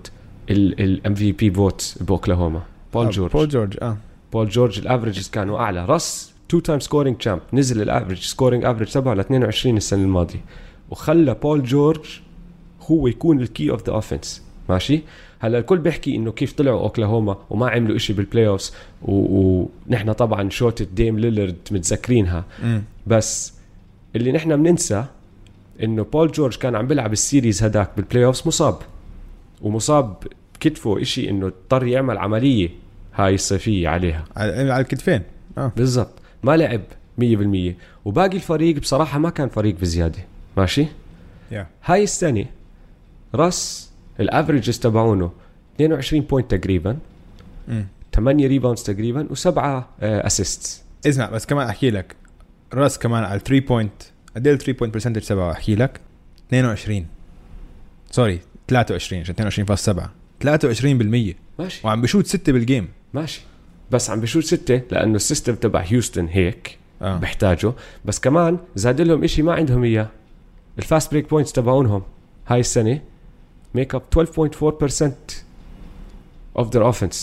ال MVP vote بأوكلاهوما؟ بول آه، جورج بول جورج آه. بول جورج ال averages كانوا أعلى. راس two time scoring champ نزل ال average scoring average تبعه ل 22 السنة الماضية وخلى بول جورج هو يكون ال key of the offense ماشي؟ هلا الكل بيحكي إنه كيف طلعوا أوكلاهوما وما عملوا إشي بال playoffs ونحن طبعا shot ة Dame Lillard متذكرينها. امم بس اللي نحن بننسى إنه بول جورج كان عم بيلعب ال series هداك بال playoffs مصاب. ومصاب بكتفه إشي إنه اضطر يعمل عملية هاي الصيفية عليها. على على الكتفين. آه. بالضبط. ما لعب 100% وباقي الفريق بصراحة ما كان فريق بزيادة. ماشي؟ يا هاي السنة راس ال averages تبعونه 22 points تقريبا امم 8 rebounds تقريبا وسبعة assist اسمع بس كمان أحكي لك. راس كمان على 3 point قد إيه ال 3 point percentage تبعه أحكي لك. 22 sorry 23 عشان 22.7 23% ماشي. وعم ب shoot 6 بال game ماشي. بس عم ب shoot ستة لأنه ال system تبع هيوستن هيك آه. بحتاجه. بس كمان زاد لهم إشي ما عندهم إياه. ال fast break points تبعونهم. هاي السنة make up 12.4% of their offense.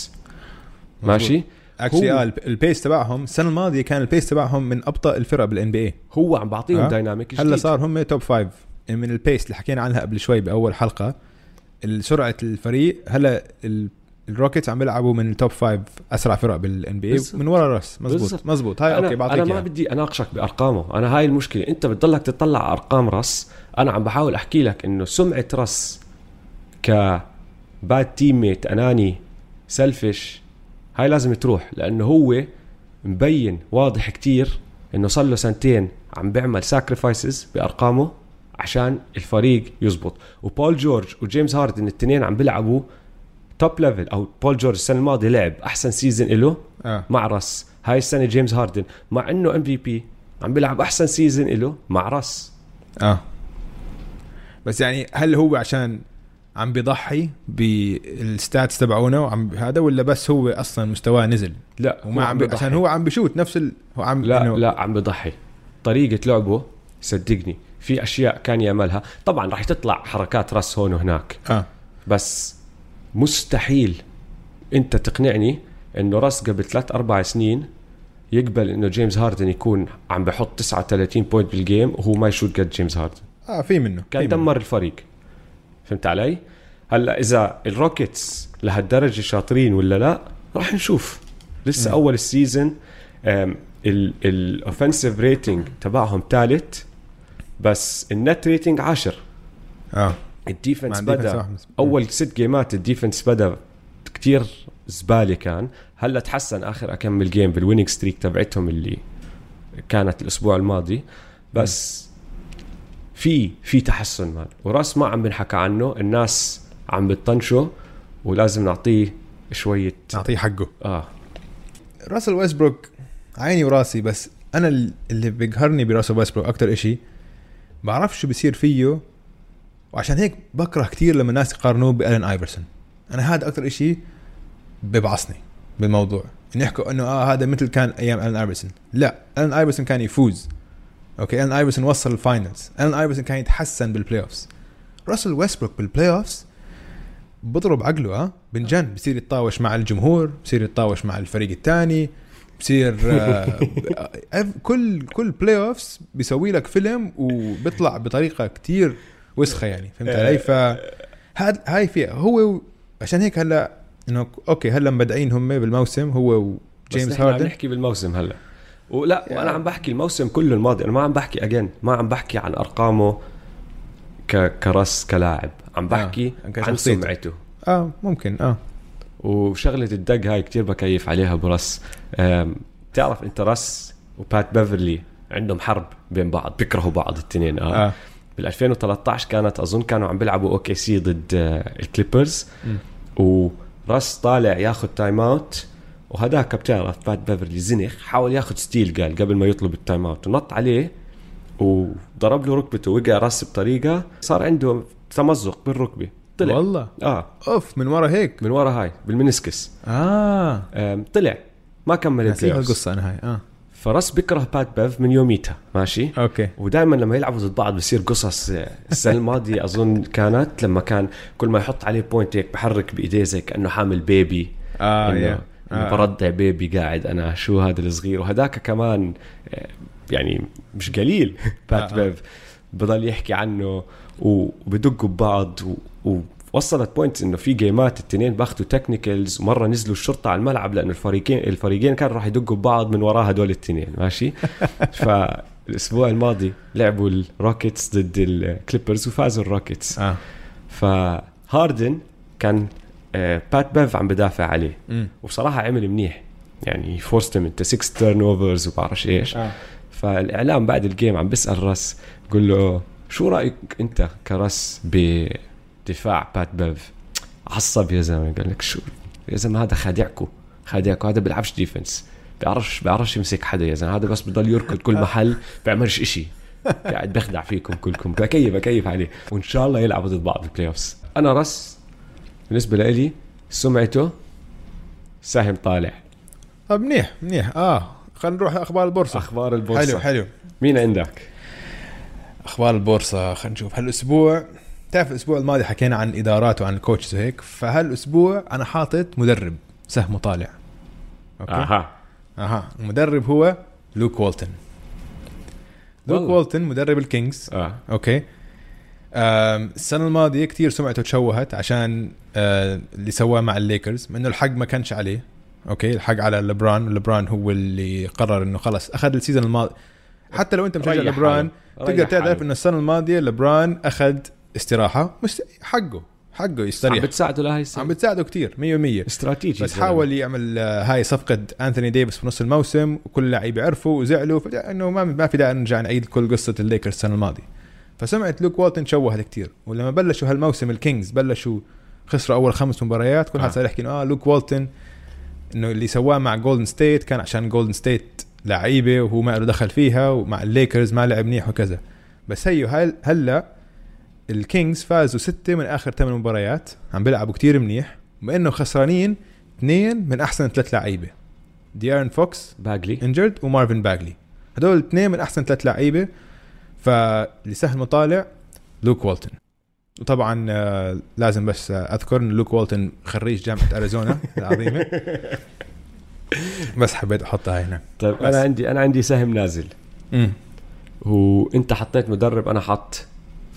ماشي؟ actually آه الب- ال pace تبعهم السنة الماضية كان ال pace تبعهم من أبطأ الفرق بال NBA هو عم بعطيهم آه. dynamic هلأ جديد صار هم top five من ال pace اللي حكينا عنها قبل شوي بأول حلقة. سرعة الفريق هلأ الروكيتس عم بيلعبوا من ال top five أسرع فرق بال NBA. من ورا راس مزبوط. مزبوط. هاي أنا, okay بعطيك أنا ما إياها. بدي أناقشك بأرقامه. أنا هاي المشكلة. أنت بتضلك تطلع على أرقام راس. أنا عم بحاول أحكي لك إنه سمعة راس ك bad teammate أناني selfish هاي لازم تروح. لأنه هو مبين واضح كتير إنه صار له سنتين عم بيعمل sacrifices بأرقامه عشان الفريق يزبط. وبول جورج وجيمس هاردن التنين عم بيلعبوا top level أو بول جورج السنة الماضية لعب أحسن season له آه. مع راس. هاي السنة جيمس هاردن مع إنه MVP عم بيلعب أحسن season له مع راس. آه. بس يعني هل هو عشان عم بيضحي بال stats تبعونه وعم هذا ولا بس هو أصلا مستواه نزل؟ لا وما عم بي... عشان هو عم بي shoot نفس ال... هو عم لا إنه- لا عم بضحي طريقة لعبه صدقني في أشياء كان يعملها. طبعا راح تطلع حركات راس هون وهناك. آه. بس مستحيل انت تقنعني انه راس قبل ثلاث أربع سنين يقبل إنه جيمس هاردن يكون عم بحط 39 point بال game وهو ما ي shoot قد جيمس هاردن آه في منه كان في منه. دمر الفريق فهمت علي؟ هلا إذا الروكيتس لهالدرجة شاطرين ولا لا راح نشوف لسه مم. أول ال season ال offensive rating تبعهم ثالث بس ال net rating 10 آه ال defense بدأ. أول ست game ات الديفنس بدأ كتير زبالة كان. هلأ تحسن آخر أكمل game بال winning streak تبعتهم اللي كانت الأسبوع الماضي. بس في في تحسن man وراس ما عم بنحكى عنه. الناس عم بتطنشه ولازم نعطيه شوية نعطيه حقه. آه. راسل ويستبروك عيني وراسي بس أنا اللي بيقهرني براسل ويستبروك أكثر إشي بعرف شو بصير فيه وعشان هيك بكره كثير لما الناس يقارنوه بالين ايفرسون أنا هذا أكثر إشي ببعصني بالموضوع. إن يحكوا إنه آه هذا مثل كان أيام الين ايفرسون لا الين ايفرسون كان يفوز. okay الين ايفرسون وصل ال finals الين ايفرسون كان يتحسن بال playoffs راسل ويستبروك بال playoffs بضرب عقله ها بنجن بصير يتطاوش مع الجمهور بصير يتطاوش مع الفريق الثاني بصير آه، كل كل playoffs بيسوي لك فيلم وبيطلع بطريقة كتير وسخة يعني فهمت علي؟ ف هاي فيها هو عشان هيك هلا إنه okay هلا مبدعين هم بالموسم هو وجيمس هاردن نحكي بالموسم هلا ولا يعني. وأنا عم بحكي الموسم كله الماضي أنا ما عم بحكي again ما عم بحكي عن أرقامه ك... كرس كلاعب عم آه، بحكي آه. عن سمعته آه ممكن آه وشغلة الدق هاي كتير بكيف عليها برس بتعرف أنت رس وبات بيفرلي عندهم حرب بين بعض بيكرهوا بعض الاثنين آه, آه. بال 2013 كانت أظن كانوا عم بيلعبوا أوكي سي ضد آه الكليبرز. وراس طالع ياخذ time out وهداك بتعرف بات بيفرلي زنخ حاول ياخذ steal قال قبل ما يطلب ال time out ونط عليه وضرب له ركبته وقع راس بطريقة صار عنده تمزق بالركبة. طلع. والله؟ آه. أوف من ورا هيك؟ من ورا هاي بال meniscus آه. طلع. ما كمل ال play القصة أنا هاي آه. فرس بيكره بات بيف من يوميتها ماشي؟ okay. ودائما لما يلعبوا ضد بعض بصير قصص السنة الماضية أظن كانت لما كان كل ما يحط عليه point هيك بحرك بإيديه زي كأنه حامل baby آه إنه آه. برضع baby قاعد أنا شو هذا الصغير؟ وهداك كمان آه، يعني مش قليل. بات آه. بيف بضل يحكي عنه وبدقوا ببعض و... وصلت point إنه في game ات التنين بأخذوا technicals ومره نزلوا الشرطة على الملعب لأنه الفريقين الفريقين كانوا راح يدقوا ببعض من وراء هدول التنين ماشي فالأسبوع الماضي لعبوا الروكيتس ضد الكليبرز وفازوا الروكيتس آه. فهاردن كان آه بات بيف عم بدافع عليه م. وبصراحة عمل منيح يعني forced him into 6 turnovers وبعرفش إيش آه. فالإعلام بعد ال game عم بيسأل راس بقول له شو رأيك أنت كراس بدفاع بات بيف عصب يا زلمة قال لك شو؟ يا زلمة هذا خادعكم خادعكم هذا بيلعبش defense بيعرفش بيعرفش يمسك حدا يا زلمة. هذا بس بضل يركض كل محل بيعملش إشي. قاعد بخدع فيكم كلكم. بكيف بكيف عليه. وإن شاء الله يلعبوا ضد بعض بال playoffs أنا رس بالنسبة لي سمعته سهم طالع. طب منيح منيح. آه خلينا نروح أخبار البورصة. أخبار البورصة. حلو حلو. مين عندك؟ أخبار البورصة خلينا نشوف. هالأسبوع تعرف الأسبوع الماضي حكينا عن الادارات وعن ال coaches وهيك فهالأسبوع أنا حاطط مدرب سهمه طالع أوكي؟ أها. أها. المدرب هو لوك والتن لوك والتن مدرب الكينجز. آه. أوكي؟ السنة الماضية كثير سمعته تشوهت عشان آه اللي سواه مع الليكرز إنه الحق ما كانش عليه. أوكي؟ الحق على لبران لبران هو اللي قرر إنه خلص أخذ ال season الماضي. حتى لو أنت مشجع لبران تقدر تعرف إنه السنة الماضية لبران أخذ استراحة مش حقه حقه يستريح. عم بتساعده لهي السنة. عم بتساعده كثير 100% استراتيجي بس حاول يعمل آه، هاي صفقة أنثوني ديفيس في نص الموسم وكل اللعيبة عرفوا وزعلوا إنه ما ما في داعي نرجع نعيد كل قصة الليكرز السنة الماضية. فسمعه لوك والتن شوهت كثير ولما بلشوا هالموسم الكينجز بلشوا خسروا أول خمس مباريات كل حد آه. صار يحكي إنه آه لوك والتن إنه اللي سواه مع جولدن ستيت كان عشان جولدن ستيت لعيبة وهو ما له دخل فيها ومع الليكرز ما لعب منيح وكذا. بس هي هلأ الكينجز فازوا ستة من آخر ثمان مباريات عم بيلعبوا كتير منيح بما إنه خسرانين اثنين من أحسن ثلاث لعيبة. ديارن فوكس باجلي. injured ومارفن باجلي. هدول الاثنين من أحسن ثلاث لعيبة. فاللي سهمه طالع لوك والتن وطبعا آه، لازم بس أذكر إن لوك والتن خريج جامعة أريزونا العظيمة. بس حبيت أحطها هنا. طيب بس. أنا عندي أنا عندي سهم نازل. امم وانت حطيت مدرب أنا حط.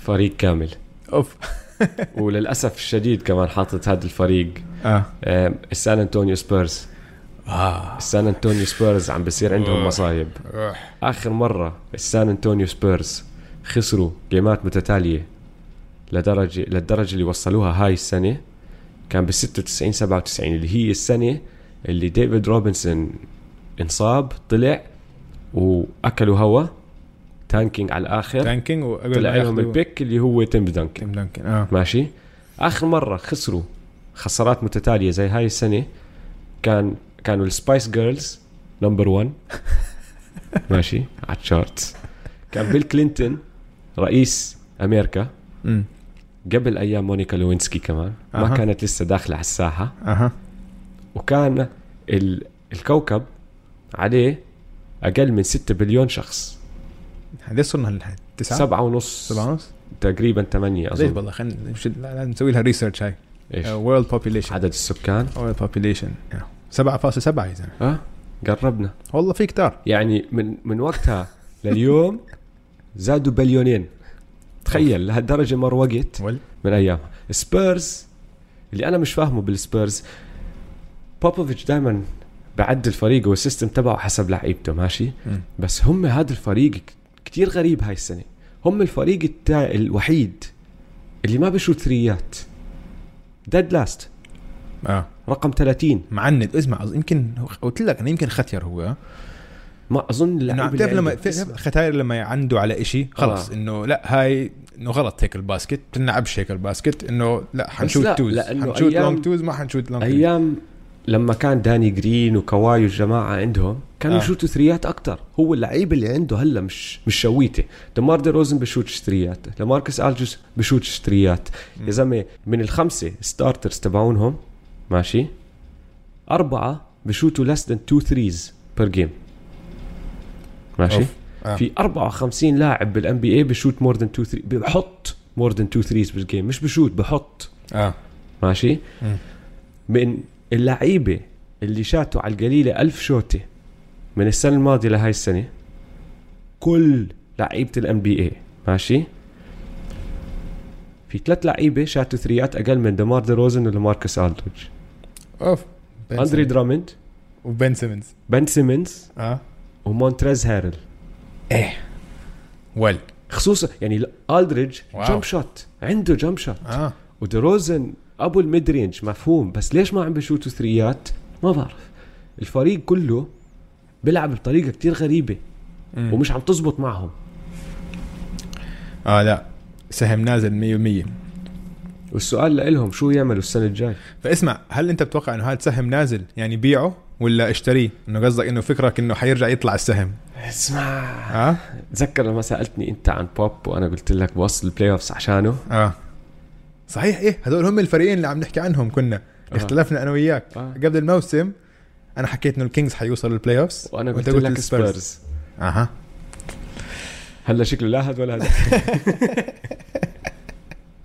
فريق كامل. أوف. وللأسف الشديد كمان حاطط هذا الفريق. آه. السان أنطونيو سبيرز. آه. السان أنطونيو سبيرز عم بصير عندهم مصايب. آخر مرة السان أنطونيو سبيرز خسروا جيمات متتالية لدرجه للدرجة اللي وصلوها هاي السنة كان بال 96 97 اللي هي السنة اللي ديفيد روبنسون انصاب طلع وأكلوا هوا. tanking على الآخر. tanking طلع لهم ال pick اللي هو تيم دانكن تيم دانكن آه. ماشي؟ آخر مرة خسروا خسارات متتالية زي هاي السنة كان كانوا السبايس جيرلز number 1 ماشي؟ على ال charts. كان بيل كلينتون رئيس أمريكا. امم قبل أيام مونيكا لوينسكي كمان. ما أها. كانت لسه داخلة على الساحة. أها. وكان ال... الكوكب عليه أقل من 6 بليون شخص. ليش صرنا؟ تسعة؟ سبعة ونص. سبعة ونص؟ تقريبا ثمانية ليش اظن والله خلينا نسوي لها research هاي. إيش؟ وورلد بوبيليشن عدد السكان. وورلد بوبيليشن 7.7 يا زلمه آه قربنا. والله في كتار. يعني من من وقتها لليوم زادوا بليونين. تخيل لهالدرجة مر وقت من ايامها سبيرز اللي أنا مش فاهمه بالسبيرز بوبوفيتش دائما بعد الفريق وال system تبعه حسب لعيبته ماشي. بس هم هذا الفريق كتير غريب هاي السنة. هم الفريق التا... الوحيد اللي ما بشوت ثريات. dead last آه. رقم 30 معند. اسمع يمكن قلت لك أنا يمكن ختير هو. ما أظن اللعيبه بتعرف لما. ختاير لما يعندوا على إشي خلص. آه. إنه لا هاي إنه غلط هيك ال basket بتلعبش هيك ال basket إنه لا حنشوت لا، twos لأنه حنشوت لونج توز ما حنشوت long twos أيام لما كان داني جرين وكواي والجماعه عندهم كانوا آه. يشوتوا ثريات أكثر هو اللعيب اللي عنده هلا مش مش شويتة. دمار دي روزن بشوتش ثريات. لاماركوس ألدريدج بشوتش ثريات. يا زلمة من الخمسة starters تبعونهم ماشي أربعة بشوتوا less than two threes per game ماشي؟ أوف. آه. في 54 لاعب بال NBA بشوت more than 2 3 بحط more than 2 threes بال game مش بشوت بحط. آه. ماشي؟ مم. من اللعيبة اللي شاتوا على القليلة ألف شوطة من السنة الماضية لهاي السنة كل لعيبة ال NBA ماشي؟ في ثلاث لعيبة شاتوا ثريات أقل من دمار دي روزن ولاماركوس ألدريدج أوف أندري. درامند وبن سيمنز بن سيمنز آه. ومونتريز هارل إيه. ول خصوصا يعني الدريدج واو. jump shot عنده jump shot آه. ودروزن أبو ال mid range مفهوم بس ليش ما عم بشوتوا ثريات؟ ما بعرف. الفريق كله بيلعب بطريقة كتير غريبة مم. ومش عم تزبط معهم. آه لا. سهم نازل 100% والسؤال لهم شو يعملوا السنة الجاي؟ فاسمع هل أنت بتوقع إنه هذا السهم نازل يعني بيعه ولا اشتريه؟ إنه قصدك إنه فكرك إنه حيرجع يطلع السهم؟ اسمع. آه؟ تذكر لما سألتني أنت عن بوب وأنا قلت لك بوصل ال playoffs عشانه؟ آه. صحيح إيه هذول هم الفريقين اللي عم نحكي عنهم كنا. آه. اختلفنا أنا وياك. آه. قبل الموسم أنا حكيت إنه ال Kings حيوصلوا ال playoffs وأنا وأنت قلت لك السبيرز. سبيرز. أها. هلا شكله لا هذا ولا هذا.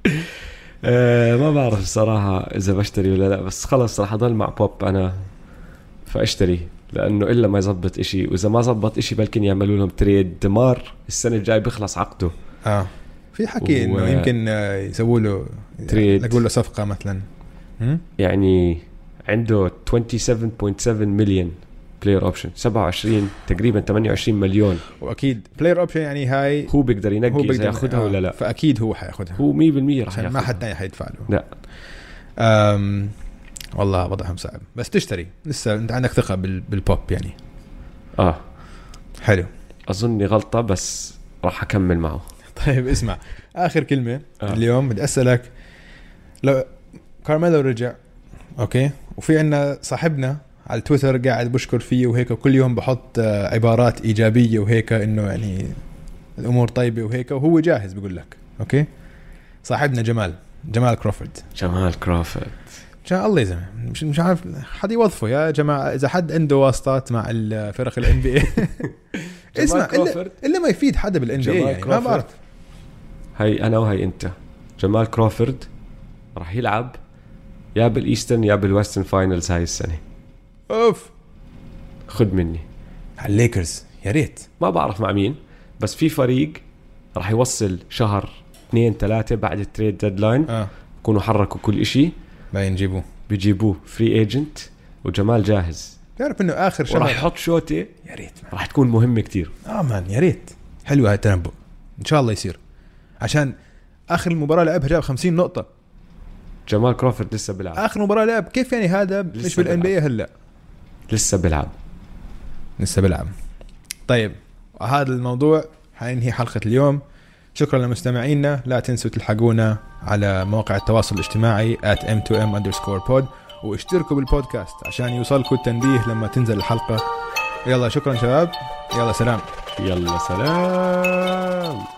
آه ما بعرف صراحة إذا بشتري ولا لا بس خلص رح أضل مع بوب أنا فأشتري. لأنه إلا ما يزبط إشي وإذا ما زبط إشي بلكن يعملوا لهم trade دمار السنة الجاي بيخلص عقده. آه. في حكي و- إنه يمكن آه، يسووا له trade. نقول له صفقة مثلا؟ يعني عنده 27.7 مليون player option 27 تقريبا 28 مليون. وأكيد player option يعني هاي هو بيقدر ينقي اذا ياخذها آه، ولا لا. فأكيد هو حياخذها هو 100% رح عشان ما ياخذها حد تاني حيدفع له. لا. أم والله وضعهم صعب. بس تشتري. لسه أنت عندك ثقة بال... بالبوب يعني. آه. حلو. اظني غلطة بس راح أكمل معه. طيب اسمع. آخر كلمة آه. اليوم بدي أسألك. لو كارميلو رجع أوكي؟ وفي عنا صاحبنا على تويتر قاعد بشكر فيه وهيك وكل يوم بحط آه، عبارات إيجابية وهيك إنه يعني الأمور طيبة وهيك وهو جاهز بقول لك أوكي؟ صاحبنا جمال جمال كروفورد. جمال كرافورد عشان الله يا زلمة. مش مش عارف حد يوظفه يا جماعة؟ إذا حد عنده واسطات مع الفرق ال NBA اسمع الا, كروفورد. ما يفيد حدا بال NBA يعني ما كروفورد. بعرف هي أنا وهي أنت. جمال كروفورد راح يلعب يا بال Eastern يا بال Western finals هاي السنة. أوف. خد مني. على الليكرز. يا ريت. ما بعرف مع مين بس في فريق راح يوصل شهر اثنين ثلاثة بعد ال trade deadline آه. يكونوا حركوا كل إشي. باين نجيبوه بيجيبوه free agent وجمال جاهز. تعرف إنه آخر شهر يحط شوتة يا ريت. راح تكون مهمة كتير. آه man يا ريت. حلوة هاي التنبؤ. إن شاء الله يصير. عشان آخر المباراه لعبها جاب 50 نقطة. جمال كروفورد لسه بيلعب. آخر مباراة لعب. كيف يعني هذا مش بال NBA هلا؟ لسه بيلعب. لسه بيلعب. طيب هذا الموضوع حننهي حلقة اليوم. شكرا لمستمعينا. لا تنسوا تلحقونا على مواقع التواصل الاجتماعي at m2m underscore pod واشتركوا بالبودكاست عشان يوصلكم التنبيه لما تنزل الحلقة. يلا شكرا شباب. يلا سلام. يلا سلام.